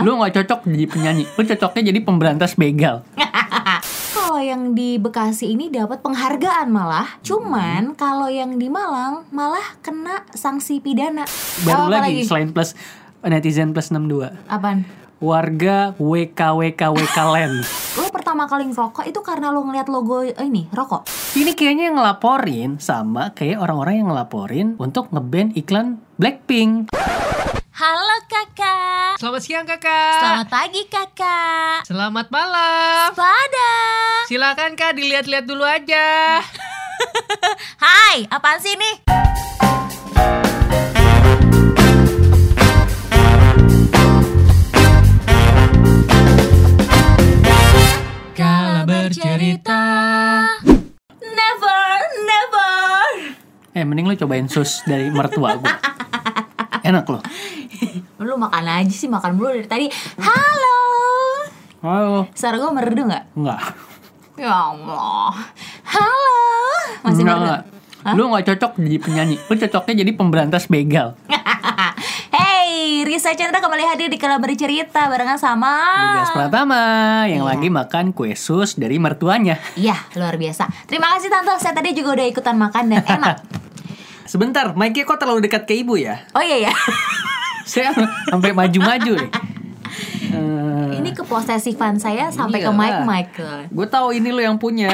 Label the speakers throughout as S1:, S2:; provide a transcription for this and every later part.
S1: Lu gak cocok jadi penyanyi Lu cocoknya jadi pemberantas begal
S2: Kalau yang di Bekasi ini dapat penghargaan malah. Cuman kalau yang di Malang malah kena sanksi pidana.
S1: Baru
S2: Apa
S1: lagi, selain plus Netizen plus 62
S2: Apaan?
S1: Warga WKWKWK Land
S2: Lo pertama kali ngerokok itu karena lo ngeliat logo ini rokok.
S1: Ini kayaknya yang ngelaporin Sama kayak orang-orang yang ngelaporin Untuk ngeband iklan Blackpink
S2: Halo kakak.
S1: Selamat siang kakak
S2: Selamat pagi kakak.
S1: Selamat malam
S2: Pada.
S1: Silakan kak dilihat-lihat dulu aja
S2: Hai, apaan sih ini?
S1: Kala bercerita
S2: Never, never.
S1: Eh mending lu cobain sus dari mertua gue Enak loh
S2: makan aja sih, makan mulu dari tadi. Halo.
S1: Oh
S2: Suara gue merdu nggak?
S1: enggak
S2: Ya Allah. Halo. Masih
S1: Enggak,
S2: merdu.
S1: enggak. Lu gak cocok jadi penyanyi Lu cocoknya jadi pemberantas begal
S2: hey, Risa Chandra kembali hadir di Kala Bercerita barengan sama
S1: Lugas Pratama Yang
S2: Iya.
S1: lagi makan kue sus dari mertuanya
S2: Iya, luar biasa. Terima kasih Tante, saya tadi juga udah ikutan makan dan enak.
S1: Sebentar, mic-nya kok terlalu dekat ke ibu ya?
S2: Oh iya ya.
S1: Saya sampai maju-maju nih Eh,
S2: Ini keposesifan saya sampai ke
S1: Iyalah.
S2: mic mic.
S1: Gue tahu ini lo yang punya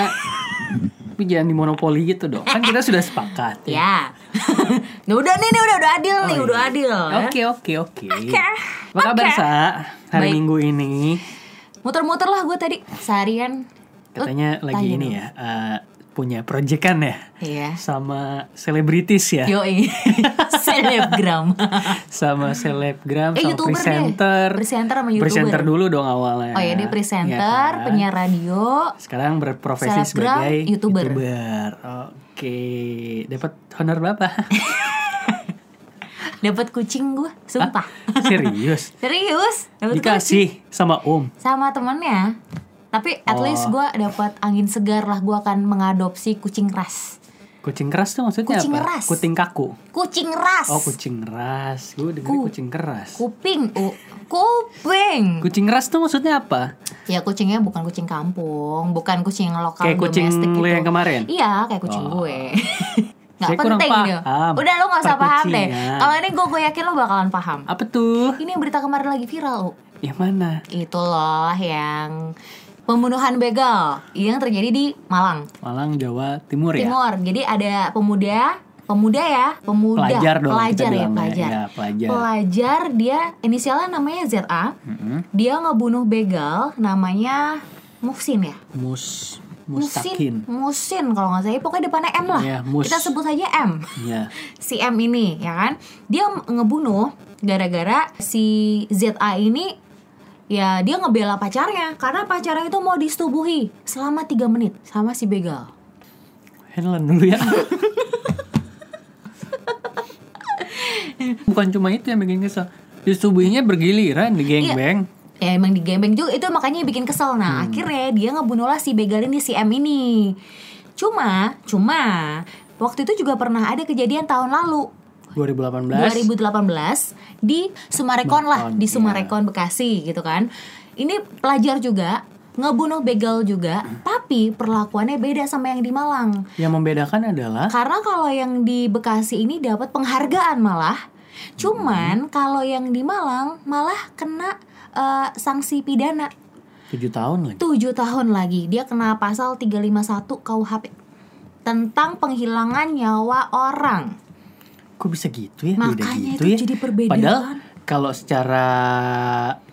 S1: Tapi jangan dimonopoli gitu dong Kan kita sudah sepakat ya
S2: Ya. Udah nih, nih udah udah adil nih,
S1: Oh,
S2: udah
S1: iya.
S2: adil. ya.
S1: Oke oke oke. Apa kabar. Sa? Hari
S2: Baik.
S1: Minggu ini
S2: Muter-muter lah gue tadi seharian.
S1: Katanya
S2: Oh,
S1: lagi ini
S2: dong.
S1: ya eh, Punya proyekan ya
S2: Iya.
S1: Sama selebritis ya
S2: Yoi. Selebgram.
S1: Sama selebgram
S2: Eh,
S1: Sama
S2: YouTuber deh.
S1: presenter
S2: Presenter sama YouTuber.
S1: Presenter dulu dong awalnya
S2: Oh ya dia presenter,
S1: Ya kan?
S2: penyiar radio.
S1: Sekarang berprofesi
S2: Selebgram,
S1: sebagai
S2: YouTuber.
S1: Oke, dapat honor berapa?
S2: Dapat kucing gue, sumpah.
S1: Serius?
S2: Serius? Dapat kucing.
S1: Dikasih sama Om.
S2: sama temennya. Tapi at
S1: Oh.
S2: least gue dapat angin segar lah. Gue akan mengadopsi kucing ras.
S1: Kucing keras tuh maksudnya
S2: Kucing
S1: apa?
S2: keras.
S1: Kucing kaku.
S2: Kucing ras.
S1: Oh, kucing keras. Gue dengar
S2: Ku-
S1: kucing keras.
S2: Kuping. Uh, kuping.
S1: Kucing keras tuh maksudnya apa?
S2: Ya kucingnya bukan kucing kampung, bukan kucing lokal
S1: Kayak kucing
S2: domestik
S1: lu
S2: gitu.
S1: yang kemarin?
S2: Iya, kayak kucing
S1: Oh.
S2: gue. Gak
S1: Saya
S2: penting dia. Udah lu gak usah paham deh.
S1: perkucingan.
S2: Kalau ini gue gue yakin lo bakalan paham.
S1: Apa tuh?
S2: Ini yang berita kemarin lagi viral.
S1: Yang mana?
S2: Itu loh yang pembunuhan begal yang terjadi di Malang.
S1: Malang, Jawa Timur ya?
S2: Timur. Jadi ada pemuda, pemuda ya, pemuda,
S1: Pelajar dong kita
S2: pelajar ya,
S1: bilangnya.
S2: pelajar.
S1: Ya, pelajar.
S2: Pelajar dia inisialnya namanya ZA.
S1: Mm-mm.
S2: Dia ngebunuh begal namanya Muhsin ya.
S1: Mus
S2: Musin,
S1: Mustakin.
S2: Musin kalau nggak salah, pokoknya depannya M lah.
S1: Mus.
S2: Kita sebut saja M.
S1: Ya.
S2: Si M ini, ya kan? Dia ngebunuh gara-gara si ZA ini ya dia ngebela pacarnya karena pacarnya itu mau disetubuhi selama 3 menit sama si begal.
S1: Handle dulu ya. Bukan cuma itu yang bikin kesel. Disetubuhinya bergiliran di gengbeng.
S2: ya emang digembeng juga itu makanya bikin kesel nah akhirnya dia ngebunuhlah si begal ini si M ini cuma cuma waktu itu juga pernah ada kejadian tahun lalu
S1: 2018.
S2: 2018 di Sumarekon lah di. Sumarekon Bekasi gitu kan. Ini pelajar juga ngebunuh begal juga tapi perlakuannya beda sama yang di Malang.
S1: Yang membedakan adalah?
S2: Karena kalau yang di Bekasi ini dapat penghargaan malah. Cuman kalau yang di Malang malah kena eh, sanksi pidana.
S1: 7 tahun lagi.
S2: 7 tahun lagi. Dia kena pasal 351 KUHP tentang penghilangan nyawa orang
S1: Kok bisa gitu ya? Beda
S2: Makanya
S1: gitu
S2: itu
S1: ya.
S2: jadi perbedaan.
S1: Padahal kalau secara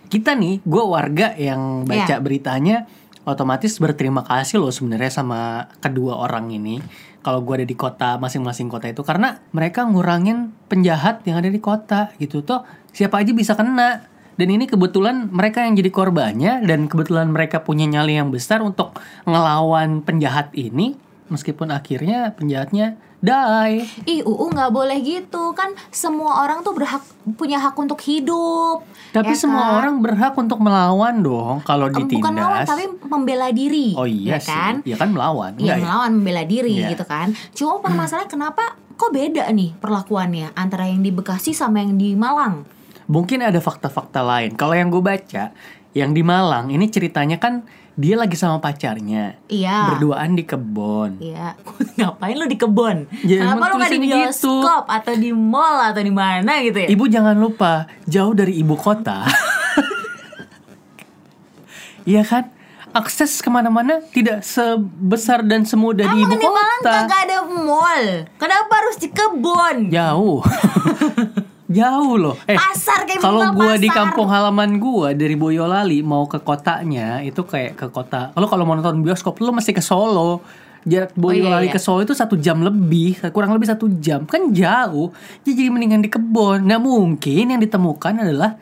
S1: kita nih, gue warga yang baca
S2: Iya.
S1: beritanya, otomatis berterima kasih loh sebenarnya sama kedua orang ini. Kalau gue ada di kota masing-masing kota itu, karena mereka ngurangin penjahat yang ada di kota gitu toh. Siapa aja bisa kena. Dan ini kebetulan mereka yang jadi korbannya dan kebetulan mereka punya nyali yang besar untuk ngelawan penjahat ini. Meskipun akhirnya penjahatnya die.
S2: Ih, UU nggak boleh gitu kan semua orang tuh berhak punya hak untuk hidup.
S1: Tapi
S2: ya
S1: semua
S2: kan?
S1: orang berhak untuk melawan dong kalau ditindas.
S2: bukan melawan tapi membela diri.
S1: oh iya
S2: ya
S1: sih.
S2: kan?
S1: Iya kan melawan.
S2: Iya
S1: Enggak ya?
S2: melawan membela diri
S1: Iya.
S2: gitu kan. Cuma permasalahan kenapa kok beda nih perlakuannya antara yang di Bekasi sama yang di Malang?
S1: Mungkin ada fakta-fakta lain. Kalau yang gue baca, yang di Malang ini ceritanya kan dia lagi sama pacarnya.
S2: Iya.
S1: Berduaan di kebon.
S2: Iya. Ngapain lu di kebon?
S1: Ya,
S2: Kenapa
S1: emang
S2: lu nggak di
S1: tulisannya gitu.
S2: bioskop atau di mall atau di mana gitu ya?
S1: Ibu jangan lupa jauh dari ibu kota. Iya kan? Akses ke mana-mana tidak sebesar dan semudah di ibu
S2: Emang di Malang
S1: kota.
S2: ada mall. Kenapa harus di kebon?
S1: Jauh. Jauh loh. Eh,
S2: Pasar kayak
S1: kalau gua di
S2: pasar.
S1: kampung halaman gua dari Boyolali mau ke kotanya itu kayak ke kota. Lo kalau mau nonton bioskop lo mesti ke Solo. Jarak Boyolali
S2: iya.
S1: ke Solo itu satu jam lebih, kurang lebih satu jam. Kan jauh. Ya, Jadi mendingan di kebon. Nah mungkin yang ditemukan adalah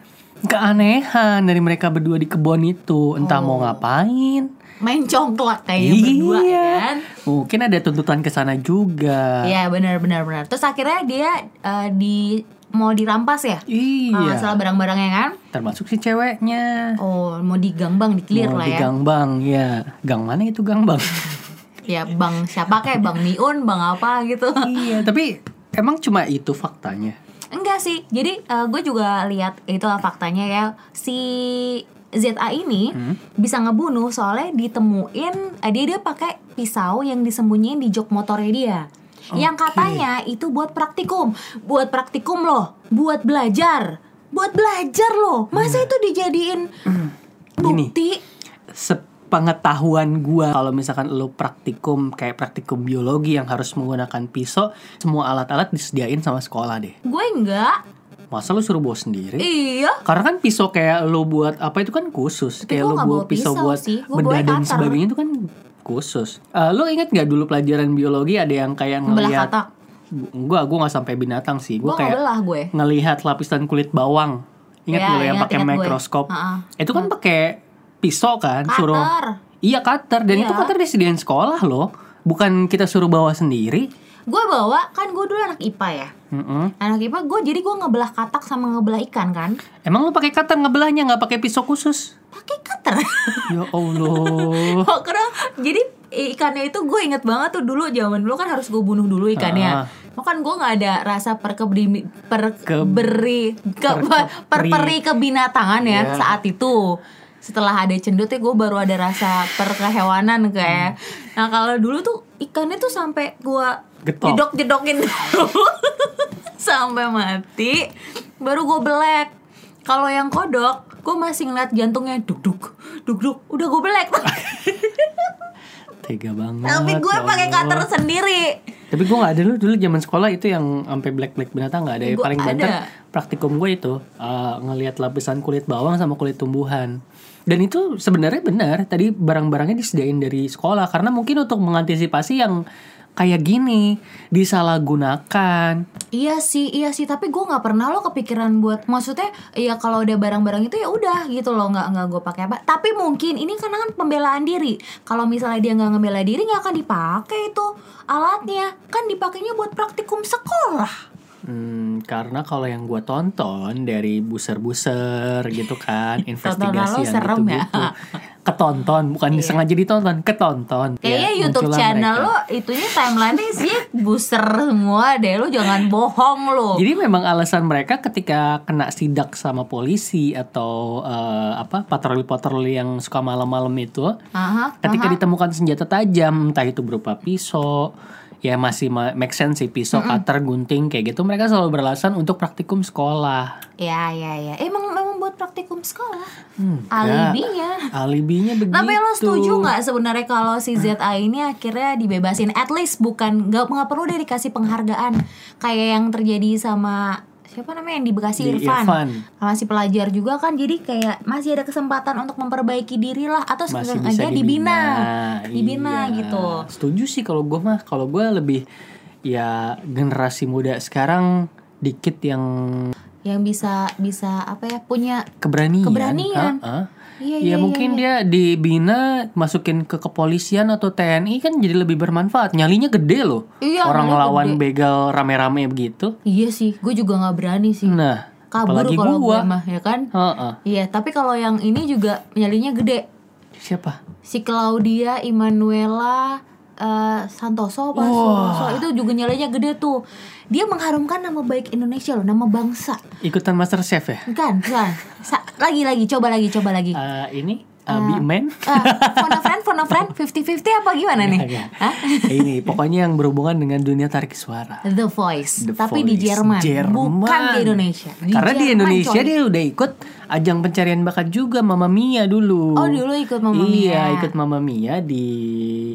S1: keanehan dari mereka berdua di kebon itu. Entah mau ngapain.
S2: Main congklak kayaknya berdua
S1: Iya.
S2: kan.
S1: Mungkin ada tuntutan ke sana juga.
S2: Iya benar benar benar. Terus akhirnya dia eh, di mau dirampas ya?
S1: Iya.
S2: Kalau nggak salah barang-barangnya kan?
S1: Termasuk si ceweknya.
S2: Oh mau digangbang,
S1: Mau
S2: lah ya.
S1: gang bang, ya. Gang mana itu gang bang?
S2: Ya bang siapa kayak bang Miun, bang apa gitu.
S1: iya, tapi emang cuma itu faktanya.
S2: Enggak sih. Jadi eh, gue juga lihat itu faktanya ya. Si ZA ini
S1: Hmm.
S2: bisa ngebunuh soalnya ditemuin eh, dia dia pakai pisau yang disembunyiin di jok motornya dia. Yang
S1: Oke.
S2: katanya itu buat praktikum, buat praktikum loh, buat belajar, buat belajar loh. Masa itu dijadiin
S1: Hmm. Gini.
S2: bukti?
S1: Sepengetahuan gua kalau misalkan lo praktikum kayak praktikum biologi yang harus menggunakan pisau, semua alat-alat disediain sama sekolah deh.
S2: Gue enggak.
S1: Masa lo suruh bawa sendiri?
S2: Iya.
S1: Karena kan pisau kayak lo buat apa itu kan khusus.
S2: Tapi
S1: kayak
S2: nggak
S1: buat
S2: bawa
S1: pisau
S2: pisau
S1: buat
S2: sih,
S1: bedah dan sebagainya itu kan khusus. Eh, lo ingat nggak dulu pelajaran biologi ada yang kayak ngelihat. Enggak, gue nggak sampai binatang sih. Gue
S2: Gue
S1: kayak
S2: belah gue.
S1: ngelihat lapisan kulit bawang. Ingat nggak lo yang pakai
S2: gue.
S1: mikroskop?
S2: Ha-ha.
S1: Itu kan pakai pisau kan, suruh.
S2: Cutter.
S1: Iya cutter dan
S2: Iya.
S1: itu cutter disediain sekolah loh. Bukan kita suruh bawa sendiri.
S2: Gue bawa kan gue dulu anak IPA ya.
S1: Mm-mm.
S2: Anak IPA gue jadi gue ngebelah katak sama ngebelah ikan kan.
S1: Emang lo pakai cutter ngebelahnya nggak pakai pisau khusus?
S2: Pakai cutter.
S1: Ya Allah.
S2: Oh, karena jadi ikannya itu gue inget banget tuh dulu zaman dulu kan harus gue bunuh dulu ikannya. Oh kan gue nggak ada rasa perkebri per
S1: Ke-
S2: perperi kebinatangan ya
S1: Iya.
S2: saat itu. Setelah ada cendutnya gue baru ada rasa perkehewanan kayak. Nah kalau dulu tuh ikannya tuh sampai gue
S1: Getok.
S2: jedok jedokin dulu sampai mati, baru gue belek. Kalau yang kodok, gue masih ngeliat jantungnya duk duk duk duk, udah gue belek.
S1: Tega banget.
S2: Tapi gue
S1: ya
S2: pakai
S1: Allah.
S2: cutter sendiri.
S1: Tapi gue gak ada dulu dulu zaman sekolah itu yang sampai black black binatang nggak ada. Yang
S2: Gua
S1: paling banter praktikum gue itu uh, ngelihat lapisan kulit bawang sama kulit tumbuhan. Dan itu sebenarnya benar. Tadi barang-barangnya disediain dari sekolah karena mungkin untuk mengantisipasi yang kayak gini disalahgunakan.
S2: Iya sih, iya sih. Tapi gue nggak pernah lo kepikiran buat, maksudnya, ya kalau udah barang-barang itu ya udah gitu loh, nggak nggak gue pakai apa. Tapi mungkin ini karena kan pembelaan diri. Kalau misalnya dia nggak ngebela diri, nggak akan dipakai itu alatnya. Kan dipakainya buat praktikum sekolah.
S1: Hmm, karena kalau yang gue tonton dari buser-buser gitu kan, investigasi yang
S2: serem ya.
S1: gitu-gitu, ketonton bukan disengaja ditonton, ketonton.
S2: Kayaknya
S1: Ya,
S2: YouTube channel
S1: mereka.
S2: lo itunya timeline-nya sih booster semua deh. Lo jangan bohong lo.
S1: Jadi memang alasan mereka ketika kena sidak sama polisi atau eh, apa patroli-patroli yang suka malam-malam itu,
S2: Aha,
S1: ketika
S2: aha.
S1: ditemukan senjata tajam, entah itu berupa pisau, ya masih ma- make sense sih pisau, cutter, gunting kayak gitu, mereka selalu beralasan untuk praktikum sekolah.
S2: Ya, ya, ya. Emang memang buat praktikum sekolah.
S1: Hmm,
S2: Alibinya.
S1: Alibinya begitu.
S2: Tapi lo setuju nggak sebenarnya kalau si ZA ini akhirnya dibebasin? At least bukan nggak nggak perlu dia dikasih penghargaan kayak yang terjadi sama siapa namanya yang di Bekasi
S1: Di
S2: Irfan.
S1: Irfan.
S2: Masih pelajar juga kan, jadi kayak masih ada kesempatan untuk memperbaiki diri lah atau sekarang aja dibina,
S1: dibina,
S2: dibina
S1: Iya.
S2: gitu.
S1: Setuju sih kalau gue mah, kalau gue lebih ya generasi muda sekarang dikit yang
S2: Yang bisa bisa apa ya punya
S1: keberanian.
S2: Keberanian.
S1: Ha-ha.
S2: Iya,
S1: Ya
S2: iya,
S1: mungkin dia dibina masukin ke kepolisian atau TNI kan jadi lebih bermanfaat. Nyalinya gede loh.
S2: Iya,
S1: Orang
S2: nyalinya
S1: lawan
S2: gede.
S1: begal rame-rame begitu.
S2: Iya sih, gue juga nggak berani sih.
S1: Nah,
S2: Kabur kalau gue mah ya kan. Iya, tapi kalau yang ini juga nyalinya gede.
S1: Siapa?
S2: Si Claudia Emanuela eh, Santoso apa
S1: Wah.
S2: Suroso itu juga nilainya gede tuh. Dia mengharumkan nama baik Indonesia loh, nama bangsa.
S1: Ikutan Master Chef ya?
S2: Bukan, bukan. Sa- lagi lagi, coba lagi, coba lagi.
S1: Eh, ini uh, Big Man?
S2: Uh, phone a friend, phone a friend, 50-50 apa gimana nih?
S1: Enggak.
S2: Hah?
S1: ini pokoknya yang berhubungan dengan dunia tarik suara.
S2: The Voice,
S1: The
S2: tapi di
S1: Voice.
S2: Jerman,
S1: Jerman.
S2: bukan di Indonesia.
S1: Karena di
S2: Jerman,
S1: Indonesia
S2: coy.
S1: dia udah ikut ajang pencarian bakat juga Mama Mia dulu.
S2: Oh, dulu ikut Mamma
S1: Iya,
S2: Mia.
S1: ikut Mama Mia di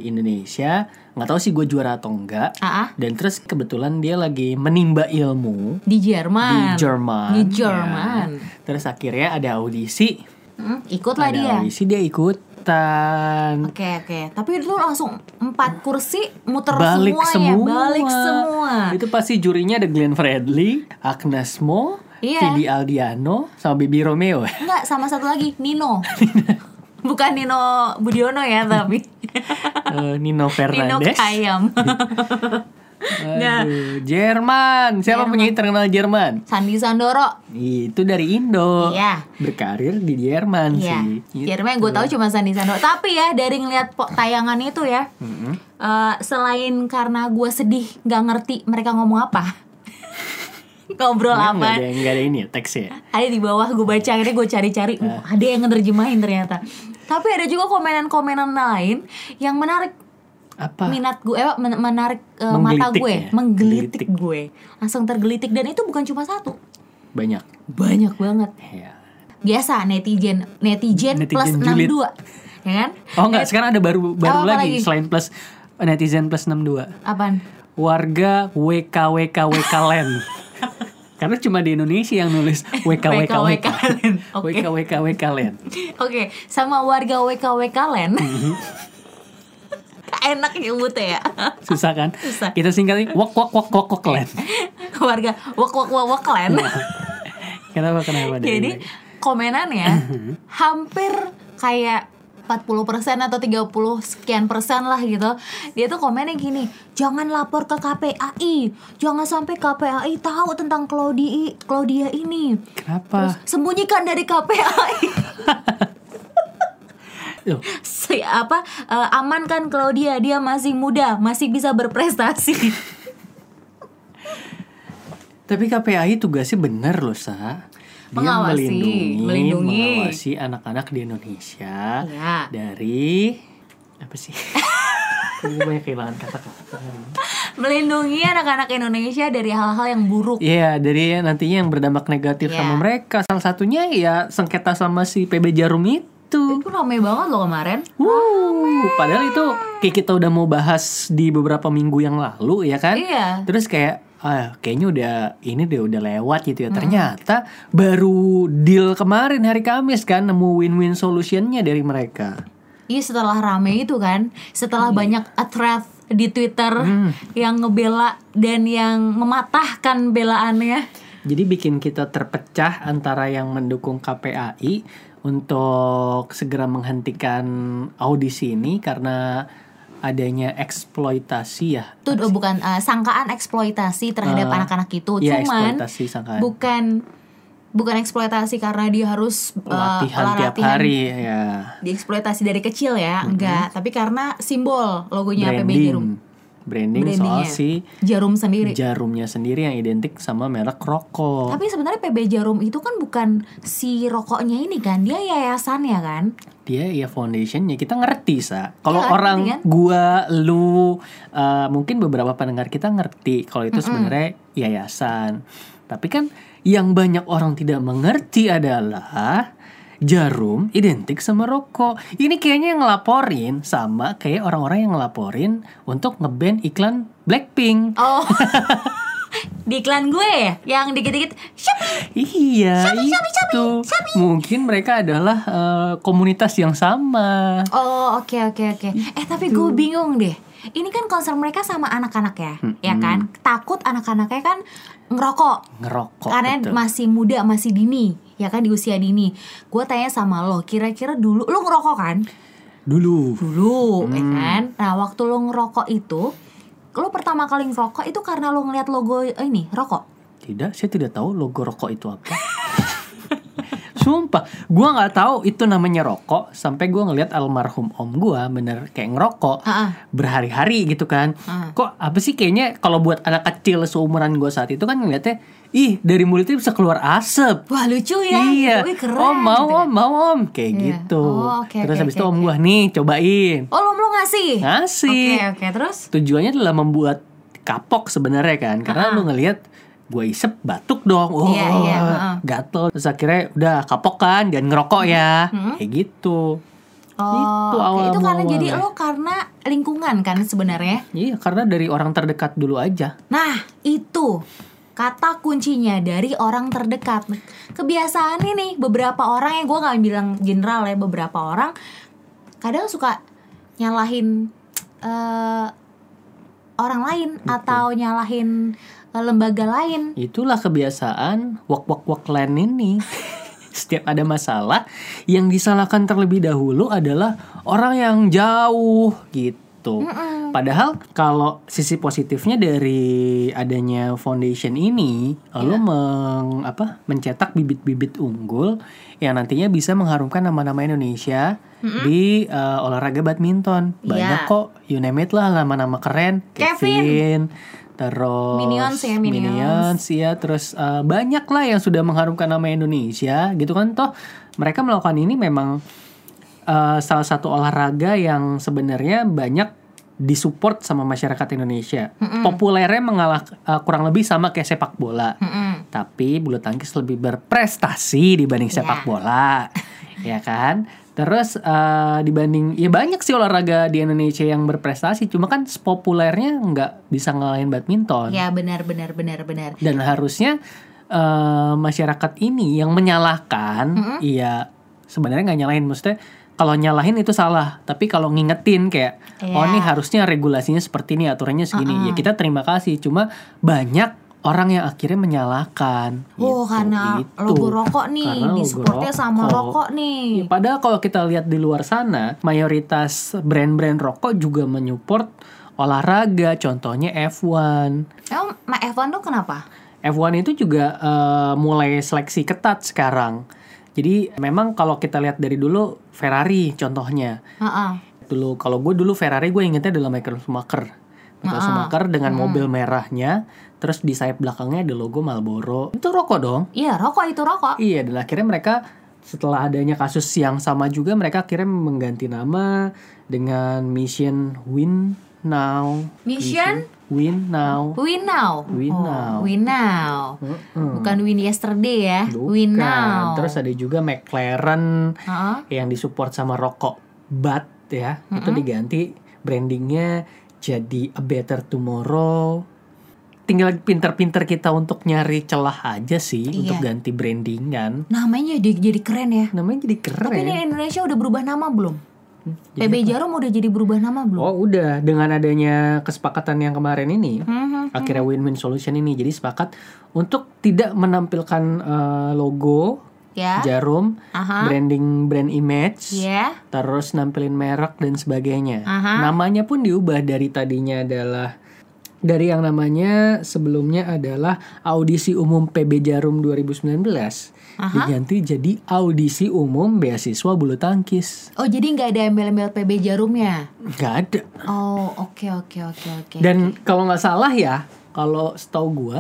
S1: Indonesia. Nggak tahu sih gue juara atau enggak.
S2: Ah, ah.
S1: Dan terus kebetulan dia lagi menimba ilmu
S2: di
S1: di
S2: Jerman.
S1: Jerman.
S2: Di
S1: ya.
S2: Jerman.
S1: Terus akhirnya ada audisi.
S2: Hmm, ikutlah
S1: ada
S2: dia.
S1: audisi dia ikutan.
S2: Oke oke, tapi itu langsung empat kursi muter
S1: Balik
S2: semua,
S1: semua.
S2: ya, balik semua.
S1: Itu pasti jurinya ada Glenn Fredly, Agnes Mo,
S2: Iya.
S1: Vidi Aldiano, sama Baby Romeo.
S2: Enggak, sama satu lagi, Nino. Bukan Nino Budiono ya, tapi
S1: Eh, Nino
S2: Nino
S1: Fernandes.
S2: Kayam.
S1: Aduh, Jerman. Siapa
S2: Jerman.
S1: penyanyi terkenal Jerman?
S2: Sandi Sandoro.
S1: Itu dari Indo.
S2: Iya.
S1: Berkarir di Jerman
S2: Iya,
S1: sih. Gitu.
S2: Jerman gue tahu cuma Sandi Sandoro. Tapi ya dari ngeliat tayangan itu ya,
S1: Mm-mm.
S2: eh, selain karena gue sedih nggak ngerti mereka ngomong apa, ngobrol apa,
S1: ada, nggak ada ini ya teksnya.
S2: ada di bawah gue baca akhirnya gue cari-cari uh, ada yang ngeterjemahin ternyata tapi ada juga komenan-komenan lain yang menarik
S1: Apa?
S2: minat gue eh, men- menarik eh, mata gue
S1: ya?
S2: menggelitik
S1: Menggelitik.
S2: gue langsung tergelitik dan itu bukan cuma satu
S1: Banyak.
S2: banyak banget
S1: Ya.
S2: biasa netizen netizen,
S1: Netizen
S2: plus
S1: julid.
S2: 62 ya kan
S1: Oh enggak, sekarang ada baru baru
S2: Oh,
S1: lagi,
S2: lagi?
S1: selain plus netizen plus 62.
S2: apaan
S1: Warga WKWKWK Land. Karena cuma di Indonesia yang nulis WKWKWK. WKWKWK Land.
S2: oke sama warga WKWK Land
S1: Mhm.
S2: Enak nyebutnya ya.
S1: Susah kan?
S2: Susah.
S1: Kita singkatnya wok wok wok wok wok Land.
S2: warga wak wak wak wak Land
S1: Kenapa kenapa dari
S2: Jadi komenannya hampir kayak 40% atau 30 sekian persen lah gitu. Dia tuh komennya gini Jangan lapor ke KPAI Jangan sampai KPAI tahu tentang Claudia, Claudia ini.
S1: Kenapa?
S2: Sembunyikan dari KPAI Si- apa eh, amankan Claudia dia masih muda masih bisa berprestasi
S1: Tapi KPAI tugasnya bener loh, Sa. Dia
S2: Mengawasi,
S1: melindungi,
S2: melindungi.
S1: mengawasi anak-anak di Indonesia
S2: Iya.
S1: dari apa sih? Banyak kehilangan kata-kata.
S2: melindungi anak-anak Indonesia dari hal-hal yang buruk
S1: Iya, dari nantinya yang berdampak negatif
S2: Iya.
S1: sama mereka. Salah satunya ya sengketa sama si PB Jarum itu.
S2: Itu rame banget loh kemarin
S1: Wuh, padahal itu kayak kita udah mau bahas di beberapa minggu yang lalu ya kan?
S2: Iya.
S1: Terus kayak ah kayaknya udah ini deh udah lewat gitu ya. Ternyata baru deal kemarin hari Kamis kan nemu win-win solutionnya dari mereka.
S2: Iya setelah rame itu kan, setelah banyak thread di Twitter yang ngebela dan yang mematahkan belaannya.
S1: Jadi bikin kita terpecah antara yang mendukung KPAI untuk segera menghentikan audisi ini karena adanya eksploitasi ya.
S2: Itu bukan uh, sangkaan eksploitasi terhadap
S1: Eh,
S2: anak-anak itu,
S1: Iya,
S2: cuman
S1: eksploitasi sangkaan.
S2: bukan bukan eksploitasi karena dia harus uh,
S1: latihan tiap
S2: latihan
S1: hari ya.
S2: dieksploitasi dari kecil ya, enggak, tapi karena simbol logonya
S1: Branding.
S2: Jarum.
S1: Branding soal si
S2: Jarum sendiri.
S1: jarumnya sendiri yang identik sama merek rokok.
S2: Tapi sebenarnya PB Jarum itu kan bukan si rokoknya ini kan, dia yayasannya kan.
S1: Dia ya foundationnya kita ngerti sa. Kalau
S2: Iya,
S1: orang
S2: kan?
S1: gua, lu, uh, mungkin beberapa pendengar kita ngerti kalau itu sebenarnya yayasan. Tapi kan yang banyak orang tidak mengerti adalah jarum identik sama rokok. Ini kayaknya yang ngelaporin sama kayak orang-orang yang ngelaporin untuk ngeban iklan Blackpink.
S2: Oh. di iklan gue ya, yang dikit-dikit Shopee.
S1: Iya,
S2: Shopee, Shopee,
S1: itu. Mungkin mereka adalah uh, komunitas yang sama.
S2: Oh, oke oke oke. Eh, tapi gue bingung deh. Ini kan konser mereka sama anak-anak ya, ya kan? Takut anak-anaknya kan ngerokok.
S1: Ngerokok.
S2: Karena
S1: betul.
S2: masih muda, masih dini, ya kan di usia dini. Gue tanya sama lo, kira-kira dulu lo ngerokok kan?
S1: Dulu.
S2: Dulu, ya
S1: Hmm.
S2: kan? Nah, waktu lo ngerokok itu, lo pertama kali ngerokok itu karena lo ngeliat logo ini rokok.
S1: Tidak, saya tidak tahu logo rokok itu apa. Sumpah, gua nggak tahu itu namanya rokok sampai gua ngeliat almarhum om gua bener kayak ngerokok berhari-hari gitu kan.
S2: Ah.
S1: Kok apa sih kayaknya kalau buat anak kecil seumuran gua saat itu kan ngeliatnya, ih dari mulutnya bisa keluar asap.
S2: Wah lucu ya.
S1: Iya,
S2: Wih, keren.
S1: om mau
S2: gitu ya.
S1: om mau om kayak
S2: Iya.
S1: gitu.
S2: Oh, oke,
S1: Terus
S2: oke,
S1: habis
S2: oke,
S1: itu om
S2: oke.
S1: gua nih cobain.
S2: Oh lo lo ngasih?
S1: Ngasih.
S2: Oke oke terus?
S1: Tujuannya adalah membuat kapok sebenarnya kan, karena
S2: Ah.
S1: lu ngelihat gue isep batuk dong, oh
S2: Iya, iya, ah.
S1: gatel. Terus akhirnya udah kapok kan, jangan ngerokok ya, kayak gitu.
S2: Oh,
S1: Itu
S2: oke.
S1: awal
S2: itu karena jadi
S1: mualnya.
S2: lo karena lingkungan kan sebenarnya.
S1: Iya, karena dari orang terdekat dulu aja.
S2: Nah, itu kata kuncinya dari orang terdekat. Kebiasaan ini beberapa orang yang gue nggak bilang general ya, beberapa orang kadang suka nyalahin eh, orang lain atau nyalahin lembaga lain.
S1: Itulah kebiasaan wak wak wak lain ini. Setiap ada masalah, yang disalahkan terlebih dahulu adalah orang yang jauh gitu. Padahal kalau sisi positifnya dari adanya foundation ini, lo meng, apa, mencetak bibit-bibit unggul yang nantinya bisa mengharumkan nama-nama Indonesia di eh, olahraga badminton. Banyak
S2: Iya.
S1: kok, you name it lah nama-nama keren.
S2: Kevin.
S1: Kevin, terus
S2: Minions ya, Minions.
S1: Minions, iya, terus eh, banyak lah yang sudah mengharumkan nama Indonesia, gitu kan? Toh mereka melakukan ini memang eh, salah satu olahraga yang sebenarnya banyak disupport sama masyarakat Indonesia. Populernya mengalah eh, kurang lebih sama kayak sepak bola.
S2: Mm-mm.
S1: Tapi bulu tangkis lebih berprestasi dibanding sepak
S2: Ya.
S1: bola, ya kan? Terus eh, dibanding ya banyak sih olahraga di Indonesia yang berprestasi, cuma kan populernya nggak bisa ngalahin badminton.
S2: Ya benar benar benar benar.
S1: Dan harusnya eh, masyarakat ini yang menyalahkan, iya sebenarnya nggak nyalahin, maksudnya kalau nyalahin itu salah, tapi kalau ngingetin kayak, oh
S2: Iya.
S1: nih harusnya regulasinya seperti ini, aturannya segini, ya kita terima kasih. Cuma banyak orang yang akhirnya menyalahkan.
S2: Oh
S1: gitu.
S2: karena
S1: Itu.
S2: logo rokok nih
S1: Karena logo
S2: disupportnya sama
S1: rokok.
S2: nih.
S1: Ya, padahal kalau kita lihat di luar sana, mayoritas brand-brand rokok juga menyupport olahraga, contohnya F1.
S2: Emang Ma Evan tuh kenapa?
S1: F1 itu juga eh, mulai seleksi ketat sekarang. Jadi memang kalau kita lihat dari dulu Ferrari contohnya.
S2: Heeh.
S1: Dulu kalau gue dulu Ferrari gue ingetnya adalah Michael Schumacher. Michael Schumacher dengan mobil merahnya, terus di sayap belakangnya ada logo Marlboro. Itu rokok dong.
S2: Iya rokok itu rokok.
S1: Iya, dan akhirnya mereka setelah adanya kasus yang sama juga mereka akhirnya mengganti nama dengan Mission Win Now.
S2: Mission?
S1: Win Now.
S2: Win now.
S1: Win
S2: Oh,
S1: now.
S2: Win now.
S1: Mm-mm.
S2: Bukan win yesterday ya. Win
S1: Bukan.
S2: now.
S1: Terus ada juga McLaren
S2: Heeh.
S1: yang disupport sama rokok Bat ya. Itu diganti brandingnya jadi A Better Tomorrow. Tinggal pinter-pinter kita untuk nyari celah aja sih
S2: Iya.
S1: untuk ganti branding kan.
S2: Namanya jadi jadi keren ya.
S1: Namanya jadi keren.
S2: Tapi ini Indonesia udah berubah nama belum? PB Jarum udah jadi berubah nama belum?
S1: Oh udah dengan adanya kesepakatan yang kemarin ini
S2: Mhm.
S1: akhirnya win-win solution ini jadi sepakat untuk tidak menampilkan eh, logo
S2: Ya.
S1: jarum
S2: Aha.
S1: branding brand image
S2: Ya.
S1: terus nampilin merek dan sebagainya
S2: Aha.
S1: namanya pun diubah dari tadinya adalah dari yang namanya sebelumnya adalah audisi umum PB Jarum 2019 diganti jadi audisi umum beasiswa bulu tangkis.
S2: Oh jadi nggak ada embel-embel PB Jarumnya?
S1: nggak ada.
S2: Oh oke oke oke oke.
S1: Dan kalau nggak salah ya, kalau setahu gua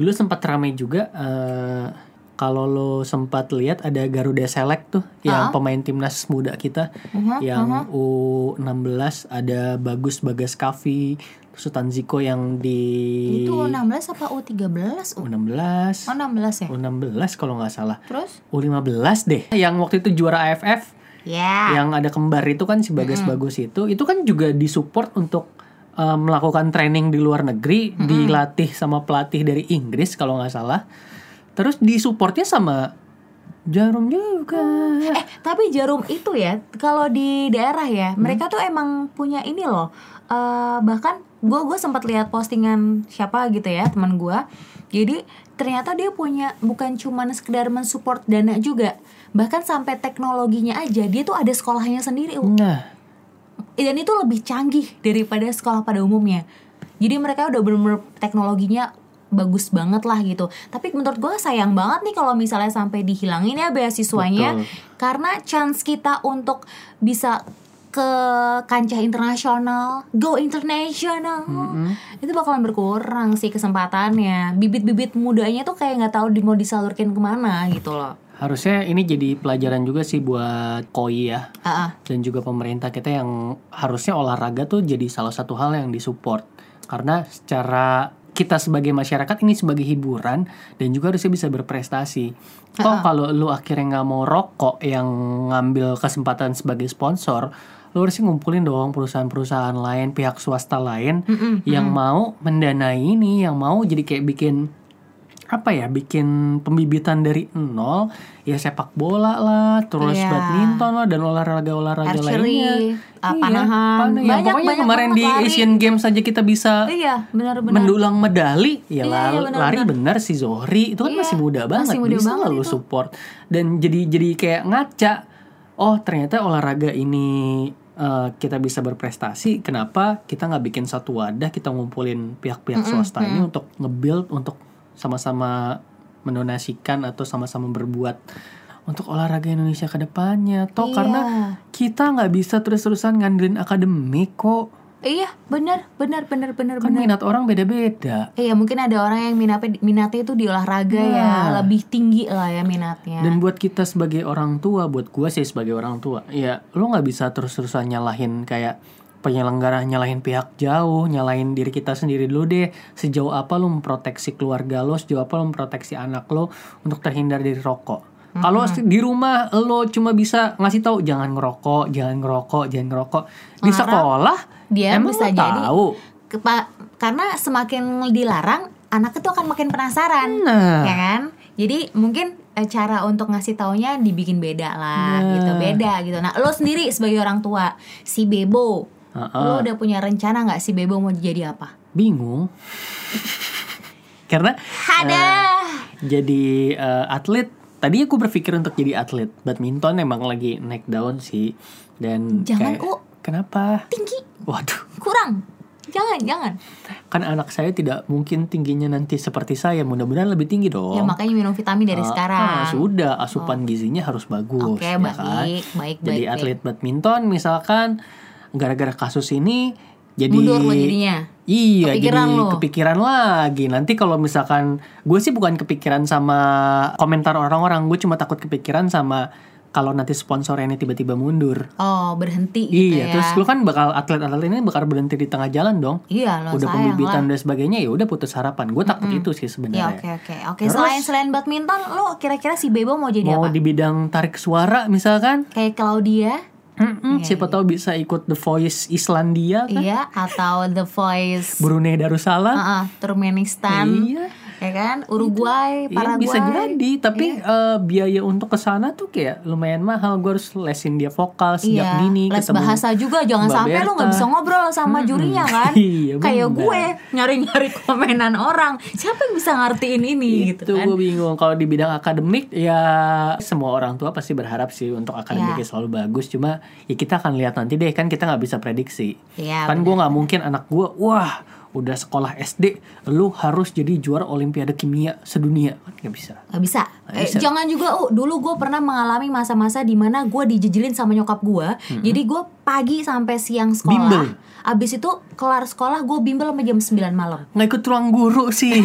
S1: dulu sempat ramai juga eh, kalau lo sempat lihat ada Garuda Select tuh yang pemain timnas muda kita.
S2: Uh-huh,
S1: yang U16 ada Bagus Bagas Kavi, Sultan Ziko yang di
S2: Itu 16 apa U13? U-
S1: U16.
S2: Oh 16 ya?
S1: U16 kalau nggak salah.
S2: Terus?
S1: U15 deh. Yang waktu itu juara AFF
S2: Ya.
S1: yang ada kembar itu kan si Bagas Bagus itu itu kan juga disupport untuk uh, melakukan training di luar negeri dilatih sama pelatih dari Inggris kalau nggak salah terus disupportnya sama Jarum juga
S2: Eh tapi Jarum itu ya kalau di daerah ya mereka tuh emang punya ini loh. eh bahkan gue gue sempat lihat postingan siapa gitu ya teman gue. Jadi ternyata dia punya bukan cuman sekedar mensupport dana juga, bahkan sampai teknologinya aja dia tuh ada sekolahnya sendiri.
S1: Nah
S2: dan itu lebih canggih daripada sekolah pada umumnya. Jadi mereka udah bener-bener teknologinya bagus banget lah gitu. Tapi menurut gue sayang banget nih kalau misalnya sampai dihilangin ya beasiswanya.
S1: Betul.
S2: karena chance kita untuk bisa ke kancah internasional go international itu bakalan berkurang sih kesempatannya. Bibit-bibit mudanya tuh kayak nggak tahu mau disalurkan ke mana gitu loh.
S1: Harusnya ini jadi pelajaran juga sih buat koi ya.
S2: Ah.
S1: dan juga pemerintah kita yang harusnya olahraga tuh jadi salah satu hal yang disupport. Karena secara kita sebagai masyarakat ini sebagai hiburan dan juga harusnya bisa berprestasi. Toh kalau lu akhirnya nggak mau rokok yang ngambil kesempatan sebagai sponsor, lu harusnya ngumpulin dong perusahaan-perusahaan lain, pihak swasta lain
S2: Mm-mm,
S1: yang mau mendanai ini, yang mau jadi kayak bikin apa ya bikin pembibitan dari nol ya sepak bola lah terus
S2: Iya.
S1: badminton lah dan olahraga olahraga lainnya
S2: ah, panahan.
S1: panah. Ya,
S2: Banyak-
S1: pokoknya
S2: banyak
S1: kemarin di
S2: lari.
S1: Asian Games aja kita bisa
S2: iya benar-benar
S1: mendulang medali ya
S2: Iya,
S1: la-
S2: iya, benar-benar.
S1: lari bener si Zohri itu kan
S2: Iya,
S1: masih muda banget
S2: masih muda
S1: bisa
S2: banget
S1: lah lu
S2: itu.
S1: support dan jadi jadi kayak ngaca oh ternyata olahraga ini eh, kita bisa berprestasi kenapa kita nggak bikin satu wadah kita ngumpulin pihak-pihak swasta ini untuk nge-build untuk sama-sama mendonasikan atau sama-sama berbuat untuk olahraga Indonesia ke depannya toh
S2: Iya.
S1: karena kita nggak bisa terus-terusan ngandelin akademik kok
S2: iya benar benar benar benar
S1: kan
S2: benar
S1: minat orang beda-beda
S2: Iya mungkin ada orang yang minatnya minatnya itu di olahraga ya
S1: Nah.
S2: lebih tinggi lah ya minatnya.
S1: Dan buat kita sebagai orang tua, buat gua sih sebagai orang tua, ya lo nggak bisa terus-terusan nyalahin kayak penyelenggara nyalahin pihak jauh, nyalahin diri kita sendiri dulu deh. Sejauh apa lo memproteksi keluarga lo, sejauh apa lo memproteksi anak lo untuk terhindar dari rokok. Kalau di rumah lo cuma bisa ngasih tahu jangan ngerokok, jangan ngerokok, jangan ngerokok. Di
S2: Larang.
S1: sekolah
S2: Dia
S1: emang
S2: bisa
S1: lo
S2: jadi
S1: tahu.
S2: Kepa- karena semakin dilarang anak itu akan makin penasaran.
S1: Nah.
S2: Ya kan? Jadi mungkin eh, cara untuk ngasih taunya dibikin beda lah
S1: Nah.
S2: gitu, beda gitu. Nah, lo sendiri sebagai orang tua, si Bebo,
S1: Heeh.
S2: lo udah punya rencana nggak si Bebo mau jadi apa?
S1: Bingung. Karena
S2: Ada.
S1: jadi eh, atlet tadi aku berpikir untuk jadi atlet badminton emang lagi naik daun sih dan
S2: Jangan,
S1: kayak,
S2: U.
S1: kenapa
S2: tinggi,
S1: waduh
S2: kurang. Jangan, jangan.
S1: kan anak saya tidak mungkin tingginya nanti seperti saya mudah-mudahan lebih tinggi dong
S2: Ya makanya minum vitamin dari
S1: Ah,
S2: sekarang.
S1: ah, sudah asupan gizinya harus bagus
S2: Oke,
S1: ya
S2: baik,
S1: kan?
S2: baik,
S1: jadi
S2: baik,
S1: atlet badminton misalkan gara-gara kasus ini jadi
S2: Mundur lo jadinya.
S1: Iya,
S2: Kepikiran
S1: jadi
S2: lo.
S1: kepikiran lagi. Nanti kalau misalkan gue sih bukan kepikiran sama komentar orang-orang, gue cuma takut kepikiran sama kalau nanti sponsornya ini tiba-tiba mundur.
S2: Oh, berhenti gitu
S1: iya,
S2: ya.
S1: terus lu kan bakal atlet-atlet ini bakal berhenti di tengah jalan dong.
S2: Iya, lo
S1: udah
S2: sayang
S1: pembibitan
S2: lah.
S1: dan sebagainya ya udah putus harapan. Gue takut itu sih
S2: Ya
S1: sebenarnya.
S2: oke oke oke.
S1: Terus-
S2: Selain selain badminton, lo kira-kira si Bebo mau jadi
S1: Mau
S2: apa?
S1: di bidang tarik suara misalkan,
S2: Kayak Claudia,
S1: Mm-mm, siapa tahu bisa ikut The Voice Islandia kan,
S2: iya, atau The Voice,
S1: Brunei Darussalam.
S2: uh, Turkmenistan,
S1: Iya.
S2: Ya kan, Uruguay,
S1: Iya
S2: Paraguay.
S1: bisa jadi, tapi eh, biaya untuk ke sana tuh kayak lumayan mahal. Gue harus lesin dia vokal sejak
S2: Iya,
S1: dini.
S2: les
S1: ketemu
S2: bahasa juga jangan
S1: Mbak
S2: sampai lo nggak
S1: Berta.
S2: bisa ngobrol sama jurinya kan?
S1: Iya,
S2: Kayak gue nyari-nyari komenan orang, siapa yang bisa ngertiin ini
S1: Itu
S2: gitu kan?
S1: gue bingung. Kalau di bidang akademik ya semua orang tua pasti berharap sih untuk akademiknya
S2: Iya.
S1: selalu bagus. Cuma ya kita akan lihat nanti deh kan kita nggak bisa prediksi.
S2: Iya,
S1: kan gue nggak mungkin anak gue wah udah sekolah SD lu harus jadi juara olimpiade kimia sedunia kan nggak bisa.
S2: Gak bisa.
S1: Nggak
S2: Eh,
S1: bisa.
S2: jangan juga, oh dulu gue pernah mengalami masa-masa di mana gue dijejelin sama nyokap gue. Jadi gue pagi sampai siang sekolah.
S1: Bimbel.
S2: Abis itu kelar sekolah gue bimbel sampai jam 9 malam.
S1: Nggak ikut ruang guru sih.